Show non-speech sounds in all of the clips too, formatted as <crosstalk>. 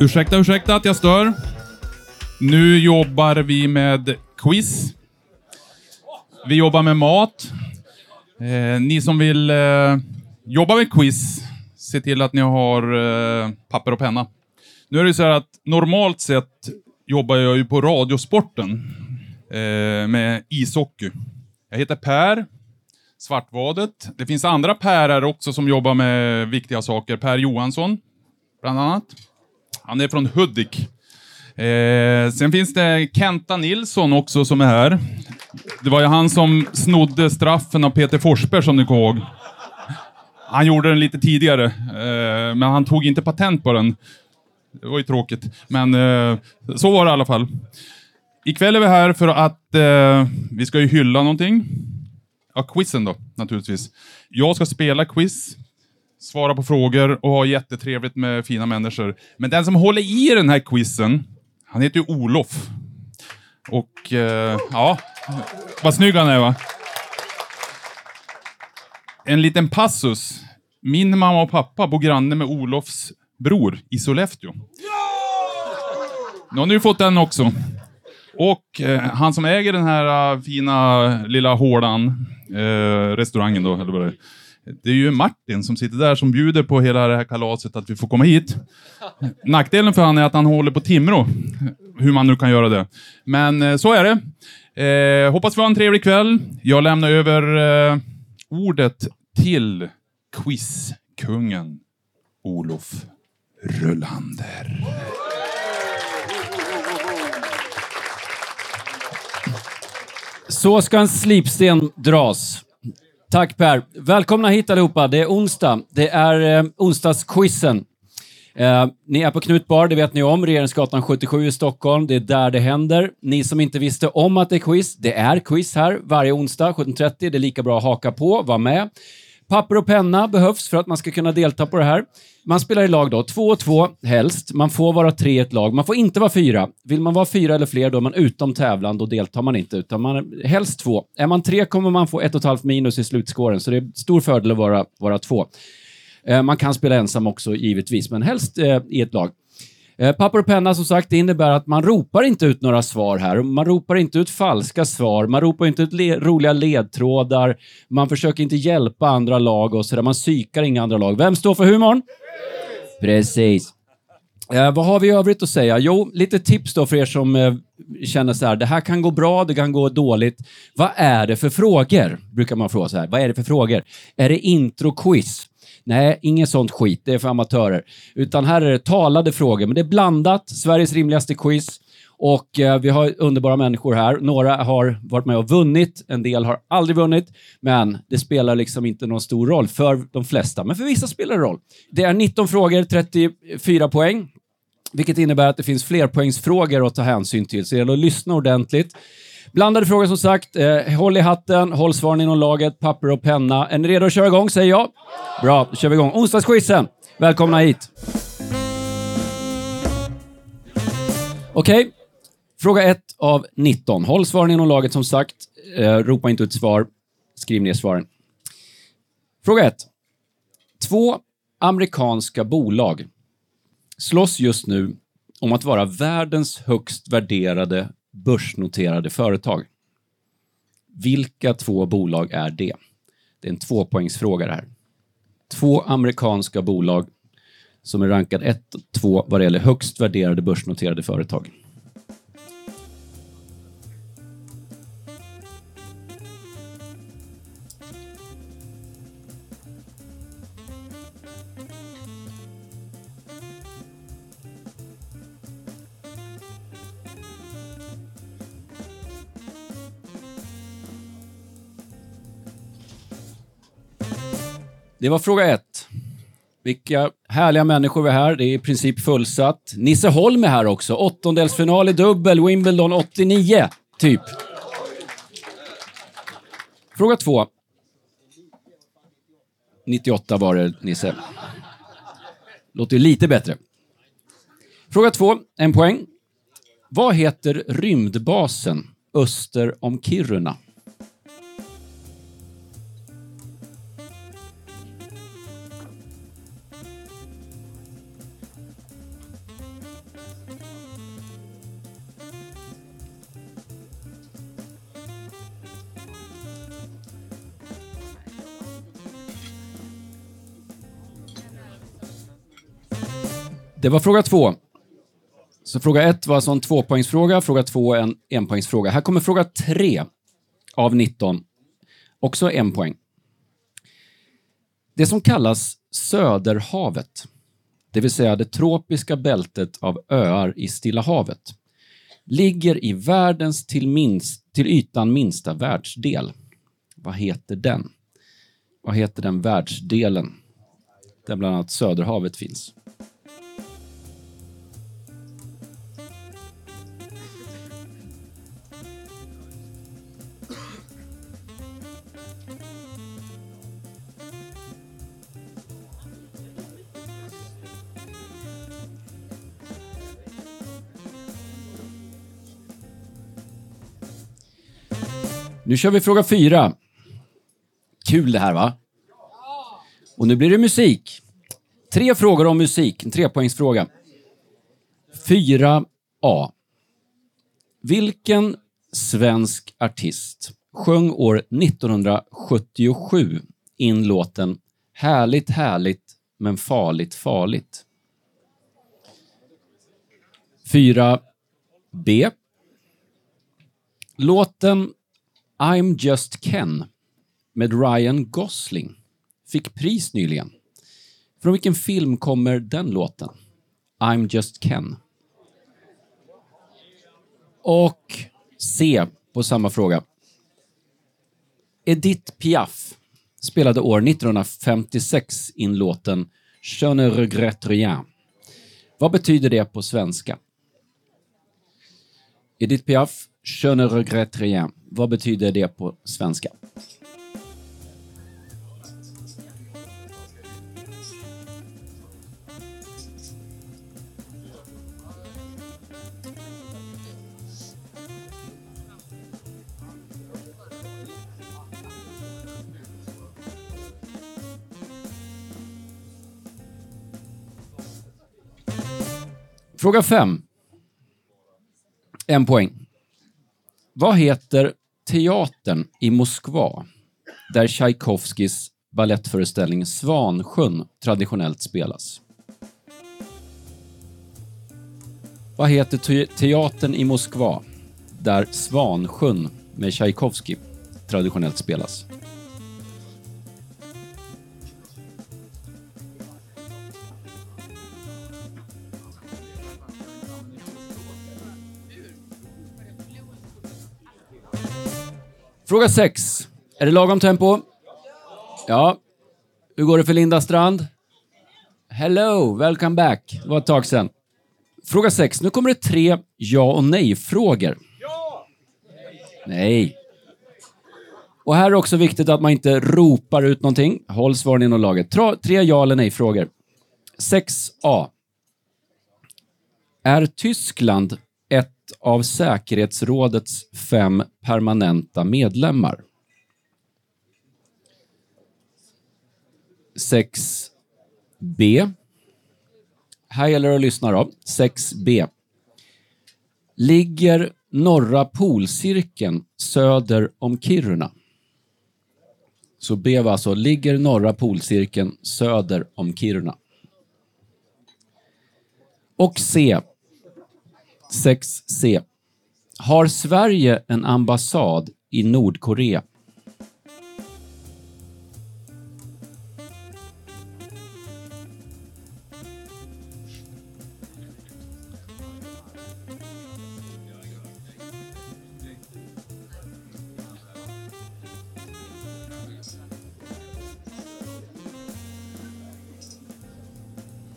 Ursäkta, ursäkta att jag stör. Nu jobbar vi med quiz. Vi jobbar med mat. Eh, ni som vill eh, jobba med quiz, se till att ni har eh, papper och penna. Nu är det så här att normalt sett jobbar jag ju på Radiosporten eh, med ishockey. Jag heter Per Svartvadet. Det finns andra Perar också som jobbar med viktiga saker. Per Johansson, bland annat. Han är från Hudik. Eh, sen finns det Kenta Nilsson också som är här. Det var ju han som snodde straffen av Peter Forsberg som ni kommer ihåg. Han gjorde den lite tidigare, eh, men han tog inte patent på den. Det var ju tråkigt, men eh, så var det i alla fall. Ikväll är vi här för att eh, vi ska ju hylla någonting. Ja, quizen då, naturligtvis. Jag ska spela quiz, svara på frågor och ha jättetrevligt med fina människor. Men den som håller i den här quizen, han heter ju Olof. Och eh, ja, vad snygg han är va? En liten passus. Min mamma och pappa bor granne med Olofs bror i Sollefteå. Nu har ni fått den också. Och eh, han som äger den här eh, fina lilla hålan, eh, restaurangen då, eller vad det är. Det är ju Martin som sitter där som bjuder på hela det här kalaset att vi får komma hit. <laughs> Nackdelen för han är att han håller på Timrå. Hur man nu kan göra det. Men eh, så är det. Eh, hoppas vi har en trevlig kväll. Jag lämnar över eh, ordet till quizkungen Olof Rullander. Så ska en slipsten dras. Tack Per. Välkomna hit allihopa. Det är onsdag. Det är eh, onsdagsquizen. Eh, ni är på Knutbar, det vet ni om. Regeringsgatan 77 i Stockholm. Det är där det händer. Ni som inte visste om att det är quiz, det är quiz här varje onsdag 17.30. Det är lika bra att haka på, vara med. Papper och penna behövs för att man ska kunna delta på det här. Man spelar i lag då, två och två helst. Man får vara tre i ett lag. Man får inte vara fyra. Vill man vara fyra eller fler då är man utom tävlan, då deltar man inte. Utan man är helst två. Är man tre kommer man få ett och ett halvt minus i slutskåren, så det är stor fördel att vara, vara två. Eh, man kan spela ensam också givetvis, men helst eh, i ett lag. Eh, papper och penna som sagt, det innebär att man ropar inte ut några svar här. Man ropar inte ut falska svar, man ropar inte ut le roliga ledtrådar, man försöker inte hjälpa andra lag och sådär. Man psykar inga andra lag. Vem står för humorn? Precis. Eh, vad har vi i övrigt att säga? Jo, lite tips då för er som eh, känner så här, det här kan gå bra, det kan gå dåligt. Vad är det för frågor? Brukar man fråga så här. Vad är det för frågor? Är det intro-quiz? Nej, inget sånt skit. Det är för amatörer. Utan här är det talade frågor, men det är blandat. Sveriges rimligaste quiz. Och eh, vi har underbara människor här. Några har varit med och vunnit, en del har aldrig vunnit, men det spelar liksom inte någon stor roll för de flesta. Men för vissa spelar det roll. Det är 19 frågor, 34 poäng, vilket innebär att det finns flerpoängsfrågor att ta hänsyn till, så det gäller att lyssna ordentligt. Blandade frågor som sagt. Eh, håll i hatten, håll svaren inom laget, papper och penna. Är ni redo att köra igång, säger jag? Bra, då kör vi igång. Onsdagsquizen. Välkomna hit. Okej, okay. fråga 1 av 19. Håll svaren inom laget som sagt. Eh, ropa inte ut svar. Skriv ner svaren. Fråga 1. Två amerikanska bolag slåss just nu om att vara världens högst värderade börsnoterade företag. Vilka två bolag är det? Det är en tvåpoängsfråga det här. Två amerikanska bolag som är rankade 1 och 2 vad det gäller högst värderade börsnoterade företag. Det var fråga ett. Vilka härliga människor vi är här. Det är i princip fullsatt. Nisse Holm är här också. Åttondelsfinal i dubbel, Wimbledon 89, typ. Fråga två. 98 var det, Nisse. Låter lite bättre. Fråga två, en poäng. Vad heter rymdbasen öster om Kiruna? Det var fråga två. Så fråga ett var alltså en tvåpoängsfråga, fråga två en enpoängsfråga. Här kommer fråga tre av 19. Också en poäng. Det som kallas Söderhavet, det vill säga det tropiska bältet av öar i Stilla havet, ligger i världens till, minst, till ytan minsta världsdel. Vad heter den? Vad heter den världsdelen där bland annat Söderhavet finns? Nu kör vi fråga fyra. Kul det här va? Och nu blir det musik. Tre frågor om musik, en trepoängsfråga. 4A. Vilken svensk artist sjöng år 1977 in låten Härligt härligt men farligt farligt? 4B. Låten I'm just Ken med Ryan Gosling fick pris nyligen. Från vilken film kommer den låten? I'm just Ken. Och C på samma fråga. Edith Piaf spelade år 1956 in låten Je ne regrette rien. Vad betyder det på svenska? Edith Piaf, Je ne regrette rien. Vad betyder det på svenska? Fråga 5. En poäng. Vad heter teatern i Moskva där Tchaikovskis balettföreställning Svansjön traditionellt spelas? Vad heter te teatern i Moskva där Svansjön med Tchaikovsky traditionellt spelas? Fråga 6. Är det lagom tempo? Ja. Hur går det för Linda Strand? Hello, welcome back. Det var ett tag sedan. Fråga 6. Nu kommer det tre ja och nej-frågor. Ja! Nej. Och här är det också viktigt att man inte ropar ut någonting. Håll svaren inom laget. Tre ja eller nej-frågor. 6a. Är Tyskland av säkerhetsrådets fem permanenta medlemmar. 6b. Här gäller det att lyssna då. 6b. Ligger norra polcirkeln söder om Kiruna? Så B var alltså, ligger norra polcirkeln söder om Kiruna? Och C. 6c. Har Sverige en ambassad i Nordkorea?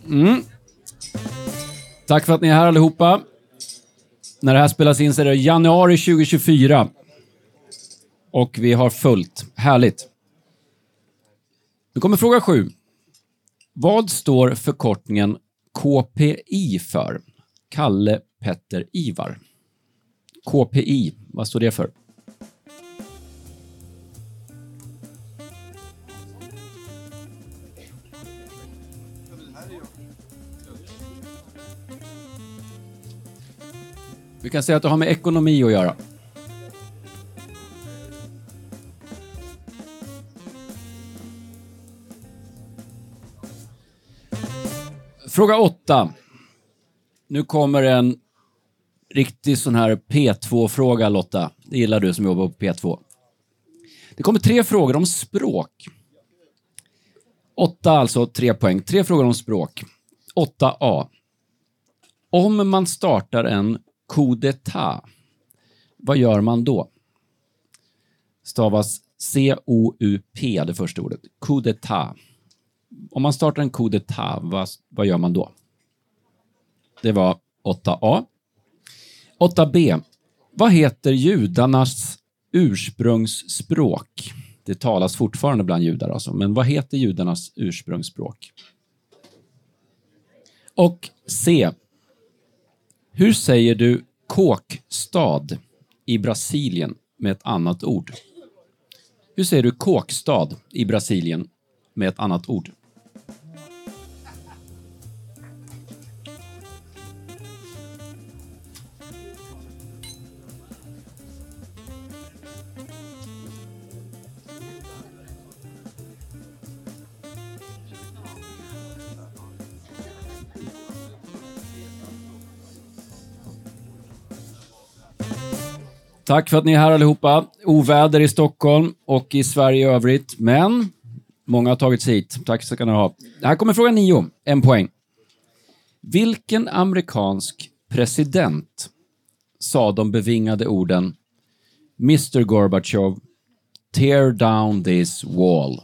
Mm. Tack för att ni är här allihopa. När det här spelas in så är det januari 2024. Och vi har fullt. Härligt. Nu kommer fråga sju. Vad står förkortningen KPI för? Kalle Petter Ivar. KPI, vad står det för? Vi kan säga att det har med ekonomi att göra. Fråga 8. Nu kommer en riktig sån här P2-fråga, Lotta. Det gillar du som jobbar på P2. Det kommer tre frågor om språk. Åtta alltså, tre poäng. Tre frågor om språk. 8A. Om man startar en coup d'état. vad gör man då? Stavas C-O-U-P, det första ordet. Coup d'état. Om man startar en coup d'état, vad, vad gör man då? Det var 8A. 8B. Vad heter judarnas ursprungsspråk? Det talas fortfarande bland judar alltså, men vad heter judarnas ursprungsspråk? Och C. Hur säger du kåkstad i Brasilien med ett annat ord? Hur säger du kåkstad i Brasilien med ett annat ord? Tack för att ni är här allihopa. Oväder i Stockholm och i Sverige i övrigt, men många har tagit sig hit. Tack ska ni ha. Här kommer fråga nio, en poäng. Vilken amerikansk president sa de bevingade orden Mr Gorbachev, tear down this wall?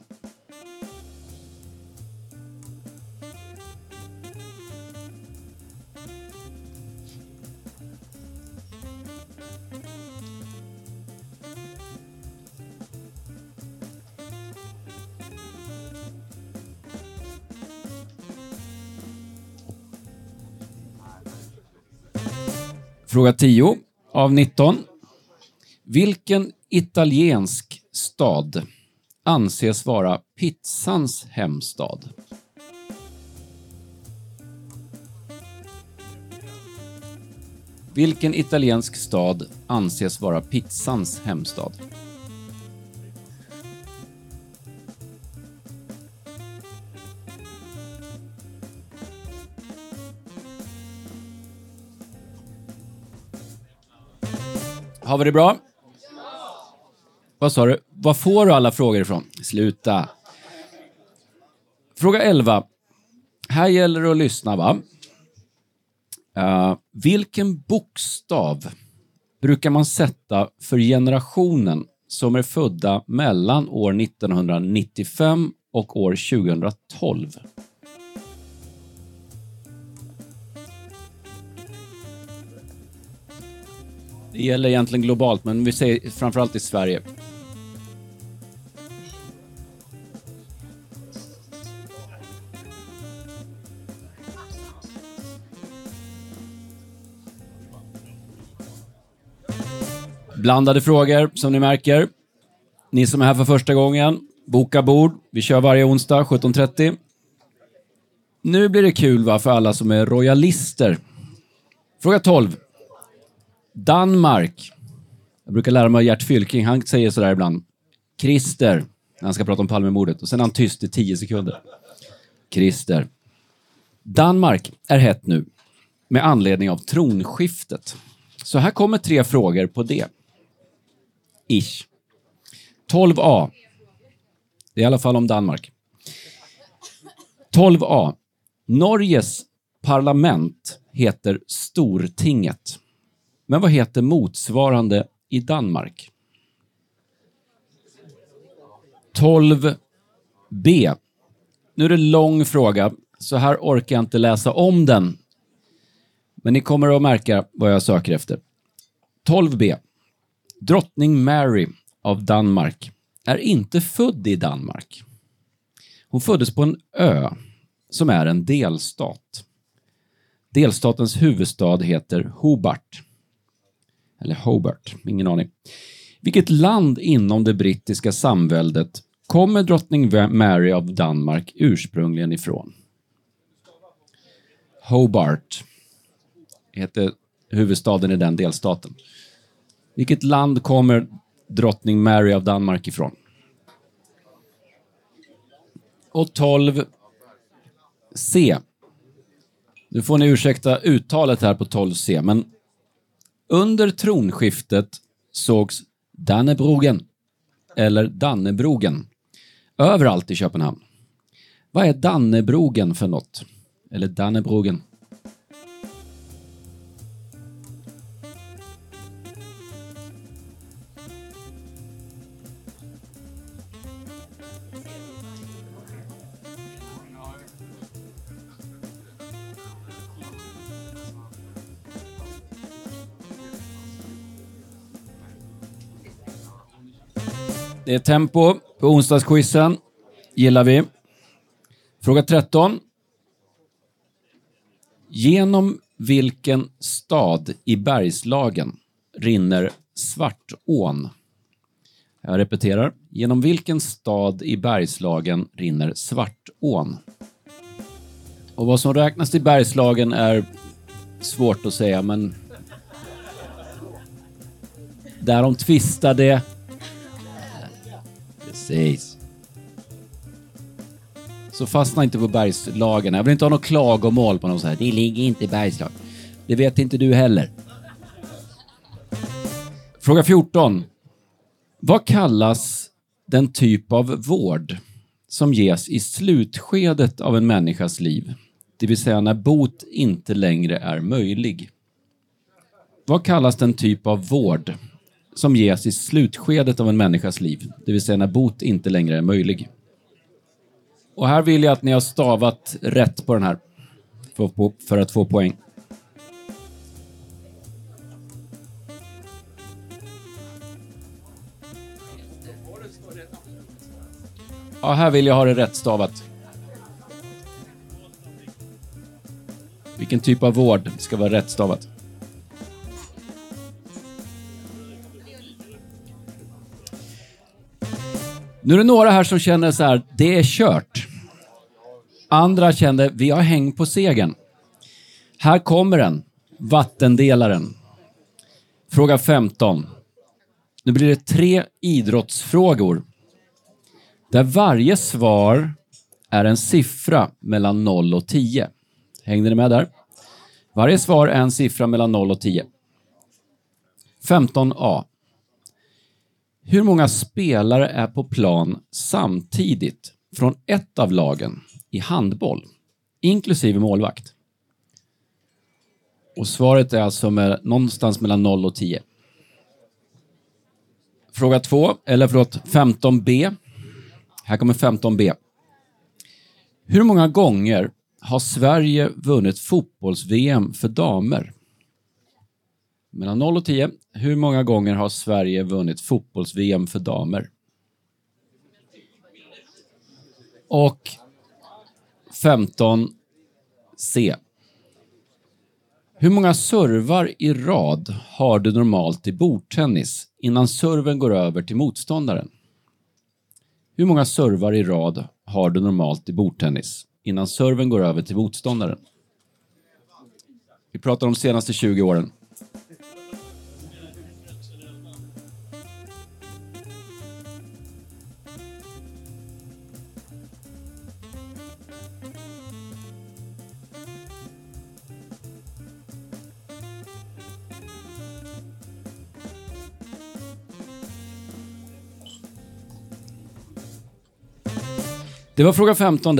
Fråga 10 av 19. Vilken italiensk stad anses vara pizzans hemstad? Vilken italiensk stad anses vara pizzans hemstad? Har vi det bra? Vad sa du? Var får du alla frågor ifrån? Sluta. Fråga 11. Här gäller det att lyssna, va? Uh, vilken bokstav brukar man sätta för generationen som är födda mellan år 1995 och år 2012? Det gäller egentligen globalt, men vi säger framförallt i Sverige. Blandade frågor, som ni märker. Ni som är här för första gången, boka bord. Vi kör varje onsdag 17.30. Nu blir det kul va, för alla som är royalister. Fråga 12. Danmark. Jag brukar lära mig av Gert Fylking, han säger sådär ibland. Christer, när han ska prata om Palmemordet. Och sen är han tyst i tio sekunder. Christer. Danmark är hett nu med anledning av tronskiftet. Så här kommer tre frågor på det. Ish. 12A. Det är i alla fall om Danmark. 12A. Norges parlament heter Stortinget. Men vad heter motsvarande i Danmark? 12b. Nu är det lång fråga, så här orkar jag inte läsa om den. Men ni kommer att märka vad jag söker efter. 12b. Drottning Mary av Danmark är inte född i Danmark. Hon föddes på en ö som är en delstat. Delstatens huvudstad heter Hobart. Eller Hobart, ingen aning. Vilket land inom det brittiska samväldet kommer drottning Mary av Danmark ursprungligen ifrån? Hobart heter huvudstaden i den delstaten. Vilket land kommer drottning Mary av Danmark ifrån? Och 12 C. Nu får ni ursäkta uttalet här på 12C, men under tronskiftet sågs Dannebrogen, eller Dannebrogen, överallt i Köpenhamn. Vad är Dannebrogen för något? Eller Dannebrogen? Det är tempo på onsdagsquizen. Gillar vi. Fråga 13. Genom vilken stad i Bergslagen rinner Svartån? Jag repeterar. Genom vilken stad i Bergslagen rinner Svartån? Och vad som räknas till Bergslagen är svårt att säga, men där de tvistade Precis. Så fastna inte på Bergslagen. Jag vill inte ha något klagomål på någon så här. Det ligger inte i Bergslagen. Det vet inte du heller. Fråga 14. Vad kallas den typ av vård som ges i slutskedet av en människas liv? Det vill säga när bot inte längre är möjlig. Vad kallas den typ av vård som ges i slutskedet av en människas liv, det vill säga när bot inte längre är möjlig. Och här vill jag att ni har stavat rätt på den här för, att få poäng. Ja, här vill jag ha det rätt stavat. Vilken typ av vård ska vara rätt stavat? Nu är det några här som känner så här, det är kört. Andra kände, vi har häng på segern. Här kommer den, vattendelaren. Fråga 15. Nu blir det tre idrottsfrågor. Där varje svar är en siffra mellan 0 och 10. Hängde ni med där? Varje svar är en siffra mellan 0 och 10. 15A. Hur många spelare är på plan samtidigt från ett av lagen i handboll, inklusive målvakt? Och svaret är alltså med, någonstans mellan 0 och 10. Fråga 2, eller förlåt, 15b. Här kommer 15b. Hur många gånger har Sverige vunnit fotbolls-VM för damer? Mellan 0 och 10. Hur många gånger har Sverige vunnit fotbolls-VM för damer? Och 15 C. Hur många servar i rad har du normalt i bordtennis innan serven går över till motståndaren? Hur många servar i rad har du normalt i bordtennis innan serven går över till motståndaren? Vi pratar om de senaste 20 åren. Det var fråga 15.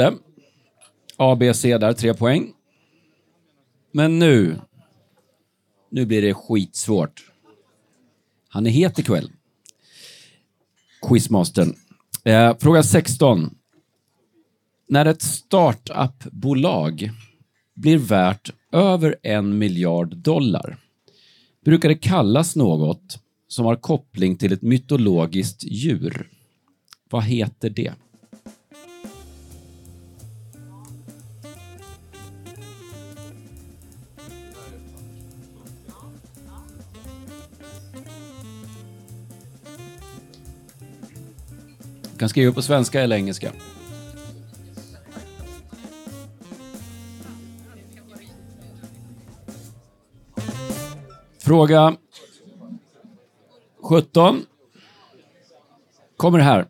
A, B, C där, tre poäng. Men nu, nu blir det skitsvårt. Han är het ikväll. Quizmastern. Eh, fråga 16. När ett startup-bolag blir värt över en miljard dollar brukar det kallas något som har koppling till ett mytologiskt djur. Vad heter det? Kan skriva på svenska eller engelska. Fråga 17. Kommer här.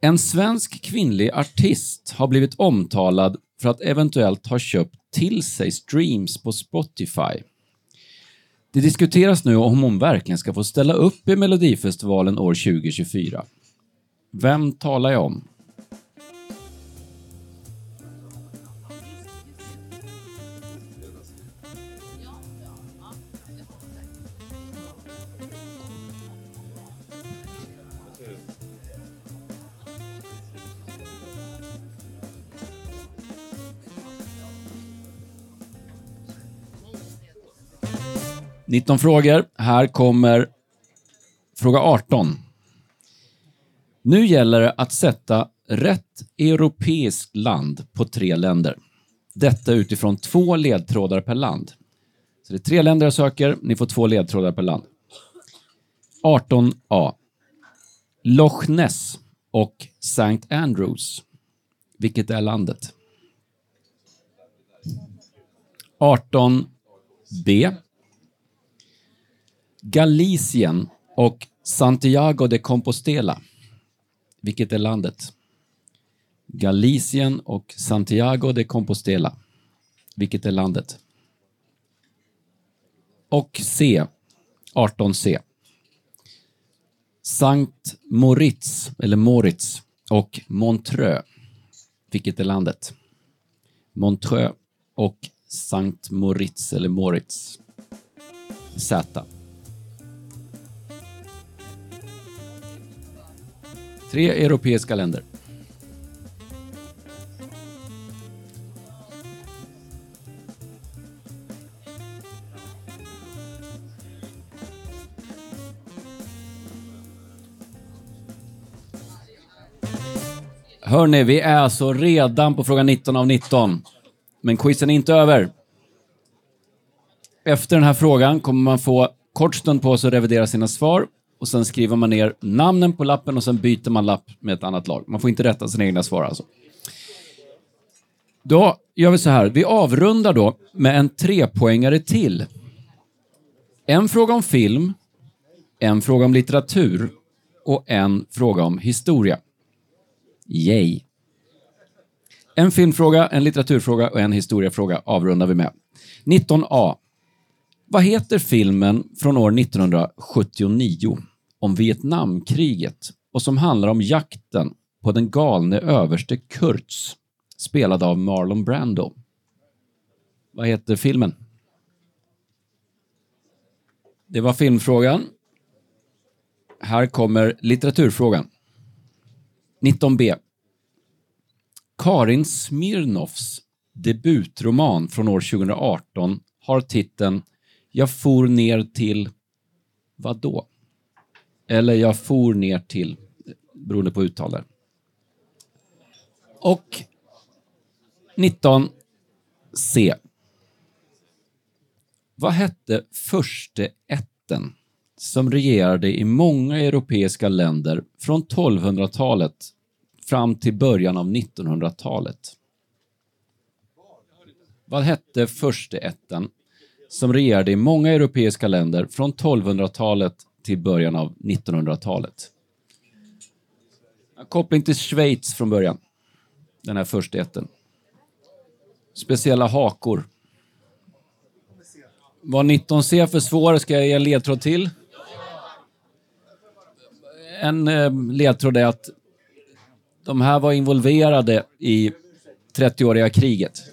En svensk kvinnlig artist har blivit omtalad för att eventuellt ha köpt till sig streams på Spotify. Det diskuteras nu om hon verkligen ska få ställa upp i Melodifestivalen år 2024. Vem talar jag om? Nitton frågor. Här kommer fråga 18. Nu gäller det att sätta rätt europeiskt land på tre länder. Detta utifrån två ledtrådar per land. Så det är tre länder jag söker, ni får två ledtrådar per land. 18a. Loch Ness och St. Andrews. Vilket är landet? 18b. Galicien och Santiago de Compostela. Vilket är landet? Galicien och Santiago de Compostela. Vilket är landet? Och C. 18C. Sankt Moritz, eller Moritz, och Montreux. Vilket är landet? Montreux och Sankt Moritz, eller Moritz. Z. Tre europeiska länder. Hörni, vi är alltså redan på fråga 19 av 19. Men quizen är inte över. Efter den här frågan kommer man få kort stund på sig att revidera sina svar och sen skriver man ner namnen på lappen och sen byter man lapp med ett annat lag. Man får inte rätta sina egna svar alltså. Då gör vi så här, vi avrundar då med en trepoängare till. En fråga om film, en fråga om litteratur och en fråga om historia. Yay! En filmfråga, en litteraturfråga och en historiefråga avrundar vi med. 19a. Vad heter filmen från år 1979 om Vietnamkriget och som handlar om jakten på den galne överste Kurtz, spelad av Marlon Brando? Vad heter filmen? Det var filmfrågan. Här kommer litteraturfrågan. 19b. Karin Smirnoffs debutroman från år 2018 har titeln Jag for ner till vad då? Eller Jag for ner till, beroende på uttal där. Och 19c. Vad hette förste ätten som regerade i många europeiska länder från 1200-talet fram till början av 1900-talet? Vad hette förste ätten som regerade i många europeiska länder från 1200-talet till början av 1900-talet? Koppling till Schweiz från början, den här första. Speciella hakor. Vad 19C för svår ska jag ge en ledtråd till. En eh, ledtråd är att de här var involverade i 30-åriga kriget.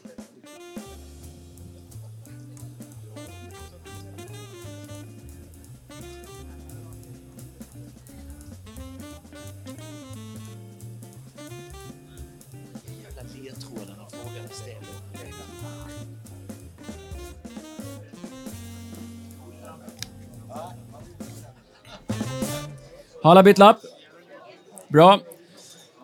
Har alla bytt lapp? Bra.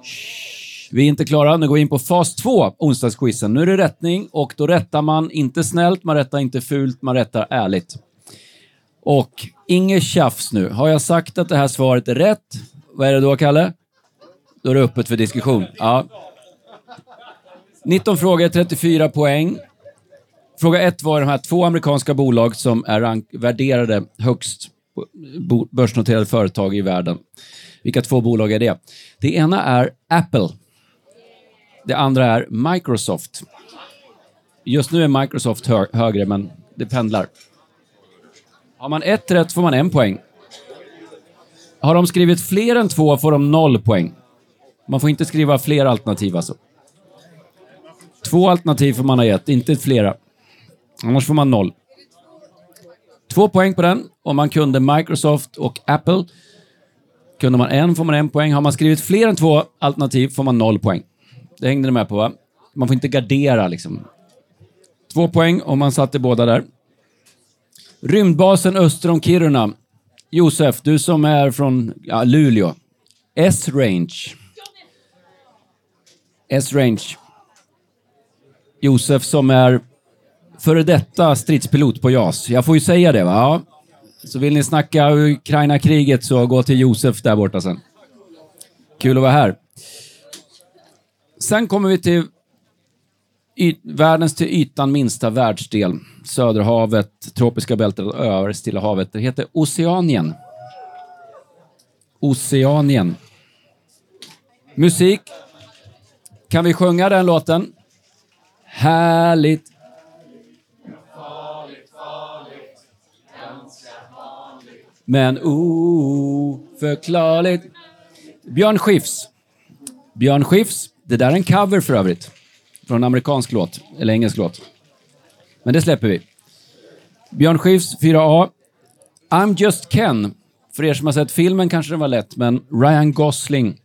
Shh, Vi är inte klara. Nu går vi in på fas 2, onsdagsquizen. Nu är det rättning och då rättar man inte snällt, man rättar inte fult, man rättar ärligt. Och inget tjafs nu. Har jag sagt att det här svaret är rätt, vad är det då, Kalle? Då är det öppet för diskussion. Ja. 19 frågor, 34 poäng. Fråga 1 var de här två amerikanska bolag som är värderade högst börsnoterade företag i världen. Vilka två bolag är det? Det ena är Apple. Det andra är Microsoft. Just nu är Microsoft hö högre, men det pendlar. Har man ett rätt får man en poäng. Har de skrivit fler än två får de noll poäng. Man får inte skriva fler alternativ alltså. Två alternativ får man ha gett, inte flera. Annars får man noll. Två poäng på den om man kunde Microsoft och Apple. Kunde man en får man en poäng. Har man skrivit fler än två alternativ får man noll poäng. Det hängde ni med på va? Man får inte gardera liksom. Två poäng om man satte båda där. Rymdbasen öster om Kiruna. Josef, du som är från ja, Luleå. S-range. S-range. Josef som är före detta stridspilot på JAS. Jag får ju säga det va? Ja. Så vill ni snacka Ukraina-kriget så gå till Josef där borta sen. Kul att vara här. Sen kommer vi till världens till ytan minsta världsdel. Söderhavet, tropiska bältet och över Stilla havet. Det heter Oceanien. Oceanien. Musik. Kan vi sjunga den låten? Härligt. Men oförklarligt. Björn Skifs. Björn Skifs. Det där är en cover för övrigt. Från en amerikansk låt, eller engelsk låt. Men det släpper vi. Björn Skifs 4A. I'm just Ken. För er som har sett filmen kanske den var lätt, men Ryan Gosling,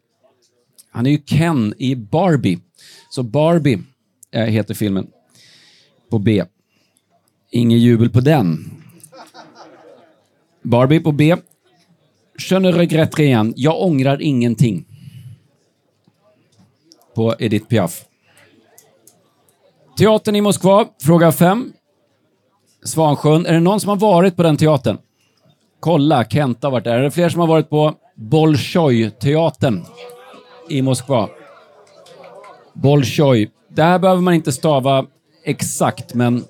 han är ju Ken i Barbie. Så Barbie eh, heter filmen. På B. Ingen jubel på den. Barbie på B. Je ne regrette rien. Jag ångrar ingenting. På Edith Piaf. Teatern i Moskva, fråga 5. Svansjön. Är det någon som har varit på den teatern? Kolla, Kent har varit där. Är det fler som har varit på Bolshoj-teatern i Moskva? Bolshoi. Där behöver man inte stava exakt, men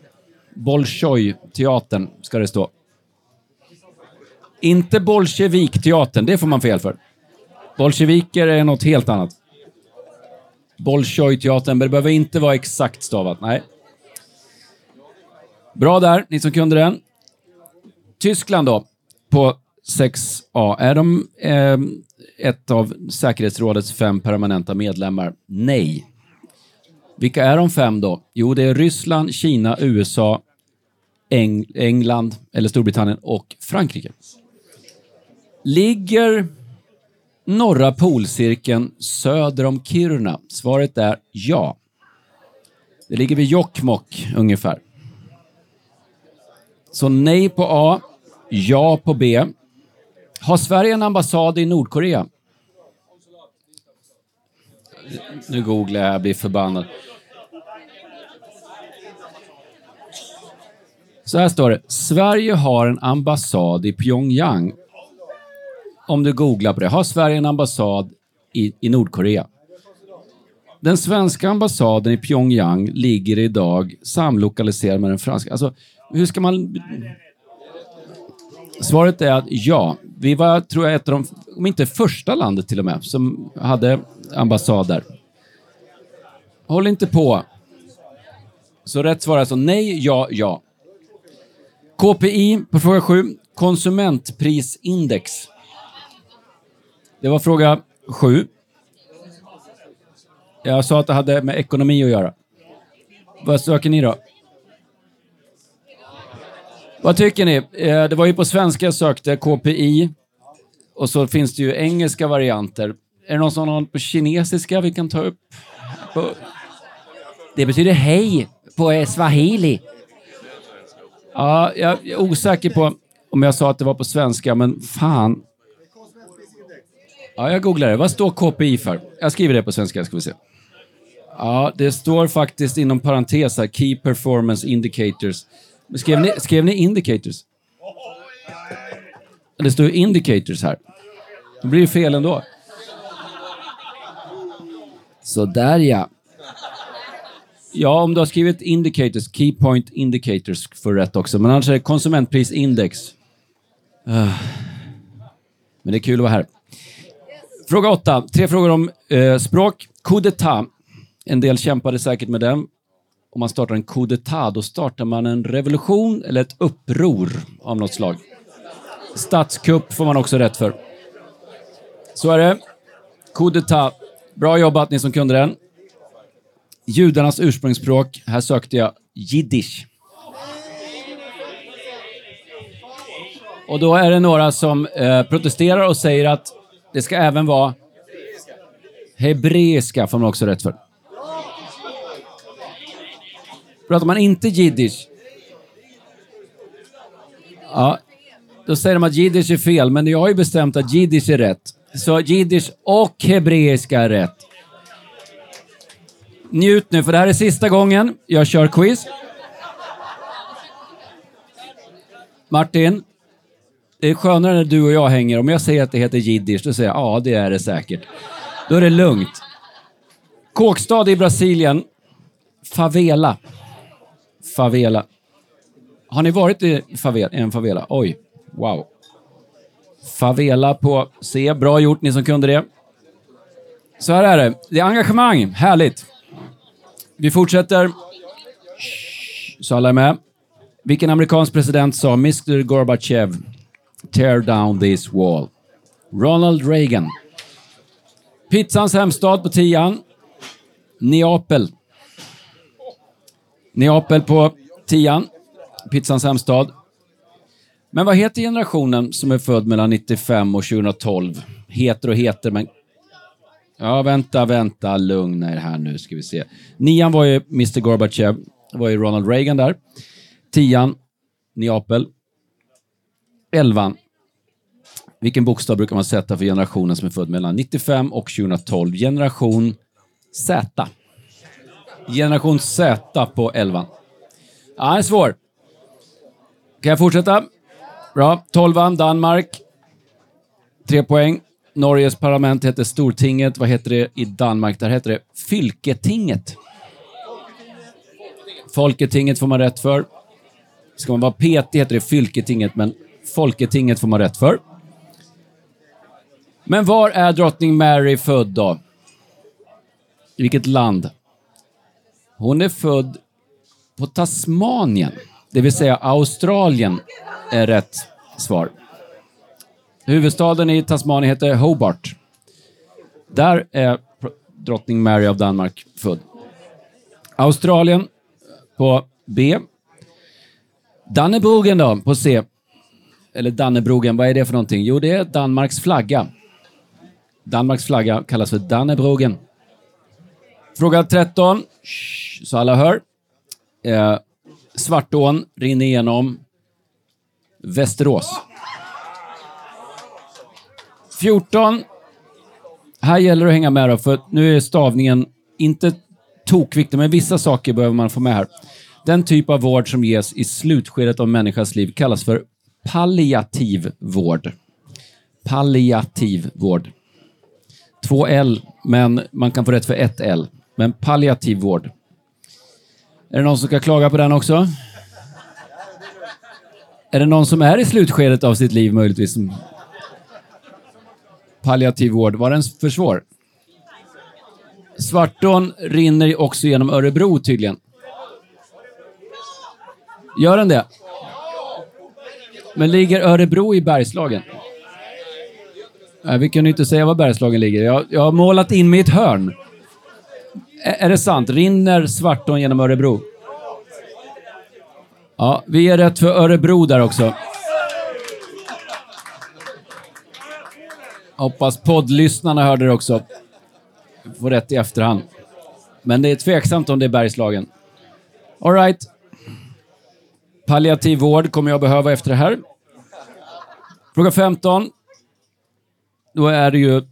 Bolshoj-teatern ska det stå. Inte bolsjevikteatern, det får man fel för. Bolsjeviker är något helt annat. Bolshoi-teatern, men det behöver inte vara exakt stavat. Nej. Bra där, ni som kunde den. Tyskland då, på 6A. Är de eh, ett av säkerhetsrådets fem permanenta medlemmar? Nej. Vilka är de fem då? Jo, det är Ryssland, Kina, USA, Eng England, eller Storbritannien och Frankrike. Ligger norra polcirkeln söder om Kiruna? Svaret är ja. Det ligger vid Jokkmokk ungefär. Så nej på A, ja på B. Har Sverige en ambassad i Nordkorea? Nu googlar jag, jag blir förbannad. Så här står det. Sverige har en ambassad i Pyongyang. Om du googlar på det. Har Sverige en ambassad i, i Nordkorea? Den svenska ambassaden i Pyongyang ligger idag samlokaliserad med den franska. Alltså, hur ska man... Svaret är att ja. Vi var, tror jag, ett av de, om inte första landet till och med, som hade ambassad där. Håll inte på. Så rätt svar är alltså nej, ja, ja. KPI på fråga 7. Konsumentprisindex. Det var fråga sju. Jag sa att det hade med ekonomi att göra. Vad söker ni då? Vad tycker ni? Eh, det var ju på svenska jag sökte KPI. Och så finns det ju engelska varianter. Är det någon som har på kinesiska vi kan ta upp? Det betyder hej på swahili. Ja, jag är osäker på om jag sa att det var på svenska, men fan. Ja, jag googlar det. Vad står KPI för? Jag skriver det på svenska, ska vi se. Ja, det står faktiskt inom parentes här, Key Performance Indicators. Skrev ni, skrev ni indicators? Det står indicators här. Då blir det fel ändå. Så där ja. Ja, om du har skrivit indicators, key point indicators för rätt också. Men annars är det konsumentprisindex. Ah. Men det är kul att vara här. Fråga åtta. Tre frågor om eh, språk. Coup d'état. En del kämpade säkert med den. Om man startar en coup d'état, då startar man en revolution eller ett uppror av något slag. Statskupp får man också rätt för. Så är det. Coup d'état. Bra jobbat ni som kunde den. Judarnas ursprungsspråk. Här sökte jag jiddisch. Och då är det några som eh, protesterar och säger att det ska även vara hebreiska, får man också rätt för. Pratar man inte jiddisch, ja, då säger de att jiddisch är fel, men jag har ju bestämt att jiddisch är rätt. Så jiddisch och hebreiska är rätt. Njut nu, för det här är sista gången jag kör quiz. Martin, det är skönare när du och jag hänger. Om jag säger att det heter jiddisch, då säger jag ja, det är det säkert. Då är det lugnt. Kåkstad i Brasilien. Favela. Favela. Har ni varit i favela, en favela? Oj, wow. Favela på C. Bra gjort ni som kunde det. Så här är det. Det är engagemang. Härligt. Vi fortsätter. Så alla är med. Vilken amerikansk president sa Mr Gorbachev tear down this wall? Ronald Reagan. Pizzans hemstad på tian. Neapel. Neapel på tian. Pizzans hemstad. Men vad heter generationen som är född mellan 95 och 2012? Heter och heter, men... Ja, vänta, vänta, lugna er här nu ska vi se. Nian var ju Mr Gorbachev, det var ju Ronald Reagan där. Tian, Neapel. Elvan. Vilken bokstav brukar man sätta för generationen som är född mellan 95 och 2012? Generation Z. Generation Z på 11. Ja, den är svår. Kan jag fortsätta? Bra. 12 Danmark. Tre poäng. Norges parlament heter Stortinget. Vad heter det i Danmark? Där heter det Fylketinget. Folketinget får man rätt för. Ska man vara petig heter det Fylketinget, men Folketinget får man rätt för. Men var är drottning Mary född då? I vilket land? Hon är född på Tasmanien, det vill säga Australien är rätt svar. Huvudstaden i Tasmanien heter Hobart. Där är drottning Mary av Danmark född. Australien på B. Dannebogen då, på C. Eller Dannebrogen, vad är det för någonting? Jo, det är Danmarks flagga. Danmarks flagga kallas för Dannebrogen. Fråga 13, så alla hör. Eh, Svartån rinner igenom Västerås. 14. Här gäller det att hänga med då, för nu är stavningen inte tokviktig, men vissa saker behöver man få med här. Den typ av vård som ges i slutskedet av människans liv kallas för palliativ vård. Palliativ vård. Två L, men man kan få rätt för ett L. Men palliativ vård. Är det någon som ska klaga på den också? Är det någon som är i slutskedet av sitt liv möjligtvis? Palliativ vård, var den för svår? Svartån rinner också genom Örebro tydligen. Gör den det? Men ligger Örebro i Bergslagen? vi kunde inte säga var Bergslagen ligger. Jag, jag har målat in mig i ett hörn. Ä är det sant? Rinner Svartån genom Örebro? Ja, vi är rätt för Örebro där också. Hoppas poddlyssnarna hörde det också. Får rätt i efterhand. Men det är tveksamt om det är Bergslagen. Alright. Palliativ vård kommer jag behöva efter det här. Fråga 15. Då är det ju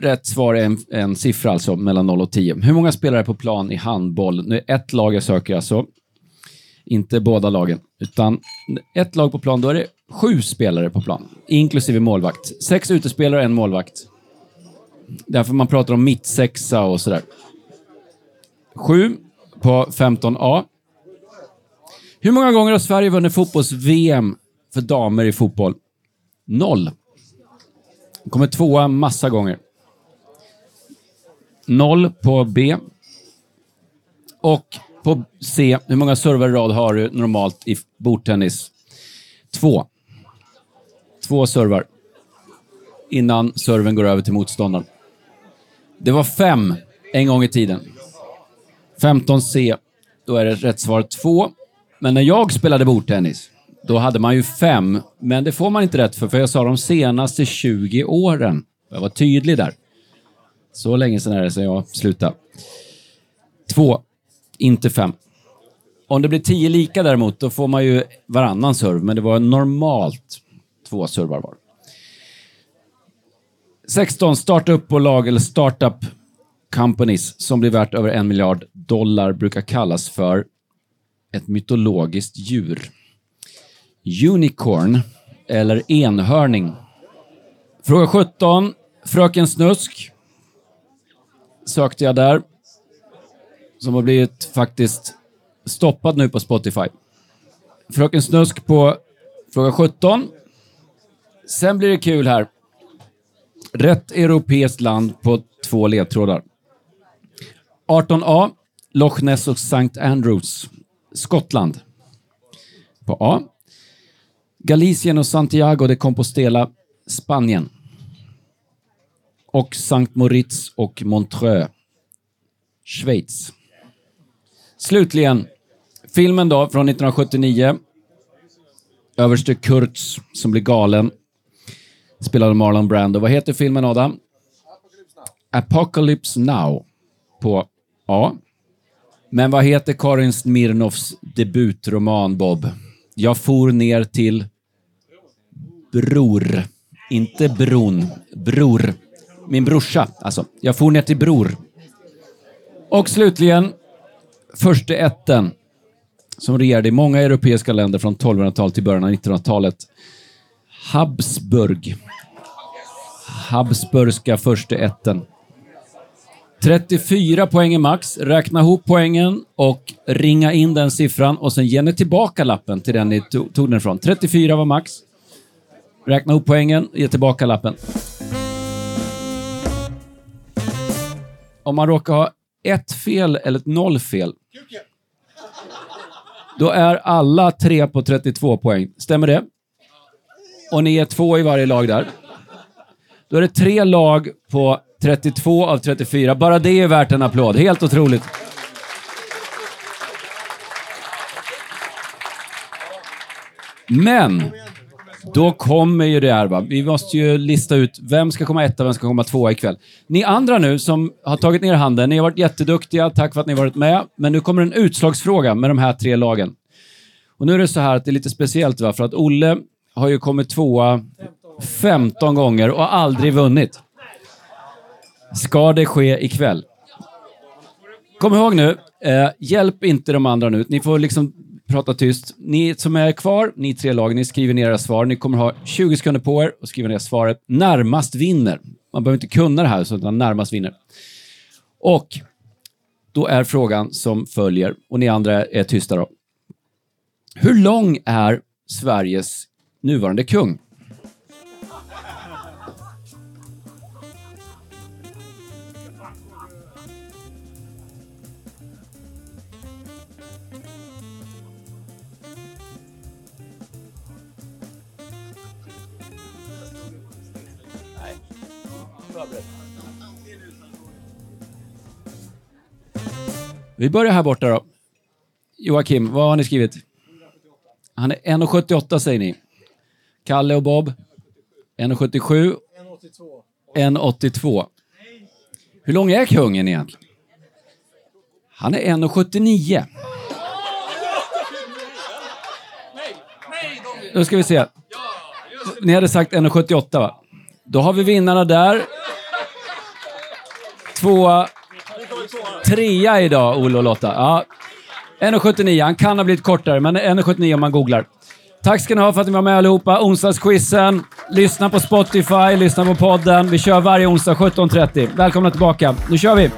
rätt svar en, en siffra alltså, mellan 0 och 10. Hur många spelare på plan i handboll? Nu är ett lag jag söker alltså. Inte båda lagen, utan ett lag på plan, då är det sju spelare på plan, inklusive målvakt. Sex utespelare och en målvakt. Därför man pratar om mittsexa och sådär. Sju på 15A. Hur många gånger har Sverige vunnit fotbolls-VM för damer i fotboll? Noll. Kommer tvåa massa gånger. Noll på B. Och på C, hur många servar i rad har du normalt i bordtennis? Två. Två servar. Innan serven går över till motståndaren. Det var fem en gång i tiden. 15C, då är det rätt svar två. Men när jag spelade bordtennis, då hade man ju fem. Men det får man inte rätt för, för jag sa de senaste 20 åren. Jag var tydlig där. Så länge sedan är det sedan jag slutade. Två, inte fem. Om det blir tio lika däremot, då får man ju varannan serve, men det var normalt två servar var. 16. Startup-bolag eller startup companies som blir värt över en miljard dollar brukar kallas för ett mytologiskt djur. Unicorn eller enhörning. Fråga 17. Fröken Snusk sökte jag där. Som har blivit faktiskt stoppad nu på Spotify. Fröken Snusk på fråga 17. Sen blir det kul här. Rätt europeiskt land på två ledtrådar. 18A. Loch Ness och St. Andrews. Skottland. På A. Galicien och Santiago de Compostela. Spanien. Och Sankt Moritz och Montreux. Schweiz. Slutligen, filmen då från 1979. Överste Kurtz som blir galen. Spelade Marlon Brando. Vad heter filmen Adam? Apocalypse Now. På A. Men vad heter Karin Smirnoffs debutroman Bob? Jag for ner till Bror. Inte bron. Bror. Min brorsa, alltså. Jag for ner till Bror. Och slutligen, första ätten som regerade i många europeiska länder från 1200-talet till början av 1900-talet. Habsburg. Habsburgska första ätten. 34 poäng är max. Räkna ihop poängen och ringa in den siffran och sen ger ni tillbaka lappen till den ni tog den ifrån. 34 var max. Räkna ihop poängen, och ge tillbaka lappen. Om man råkar ha ett fel eller ett noll fel, då är alla tre på 32 poäng. Stämmer det? Och ni är två i varje lag där. Då är det tre lag på 32 av 34. Bara det är värt en applåd. Helt otroligt. Men, då kommer ju det här. Va? Vi måste ju lista ut vem ska komma etta, vem ska komma tvåa ikväll. Ni andra nu som har tagit ner handen, ni har varit jätteduktiga. Tack för att ni har varit med. Men nu kommer en utslagsfråga med de här tre lagen. Och nu är det så här att det är lite speciellt, va? för att Olle har ju kommit tvåa 15 gånger och aldrig vunnit. Ska det ske ikväll? Kom ihåg nu, eh, hjälp inte de andra nu. Ni får liksom prata tyst. Ni som är kvar, ni tre lag, ni skriver ner era svar. Ni kommer ha 20 sekunder på er att skriva ner svaret. Närmast vinner. Man behöver inte kunna det här, så utan närmast vinner. Och då är frågan som följer, och ni andra är tysta då. Hur lång är Sveriges nuvarande kung? Vi börjar här borta då. Joakim, vad har ni skrivit? Han är 1,78 säger ni. Kalle och Bob? 1,77? 1,82. Hur lång är kungen egentligen? Han är 1,79. Då ska vi se. Ni hade sagt 1,78 va? Då har vi vinnarna där. Tvåa, trea idag, Olle och Lotta. Ja. 1,79. Han kan ha blivit kortare, men 1,79 om man googlar. Tack ska ni ha för att ni var med allihopa. Onsdagsquizen. Lyssna på Spotify, lyssna på podden. Vi kör varje onsdag 17.30. Välkomna tillbaka. Nu kör vi!